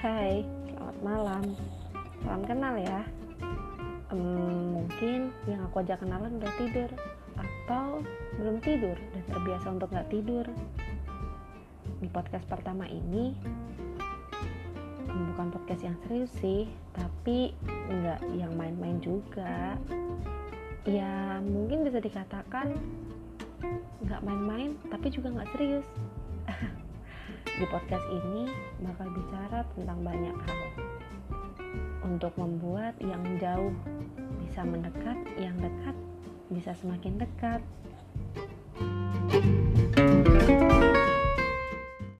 salam salam kenal ya. Um, mungkin yang aku ajak kenalan udah tidur atau belum tidur dan terbiasa untuk nggak tidur. Di podcast pertama ini bukan podcast yang serius sih tapi nggak yang main-main juga. Ya mungkin bisa dikatakan nggak main-main tapi juga nggak serius di podcast ini bakal bicara tentang banyak hal untuk membuat yang jauh bisa mendekat, yang dekat bisa semakin dekat. thank you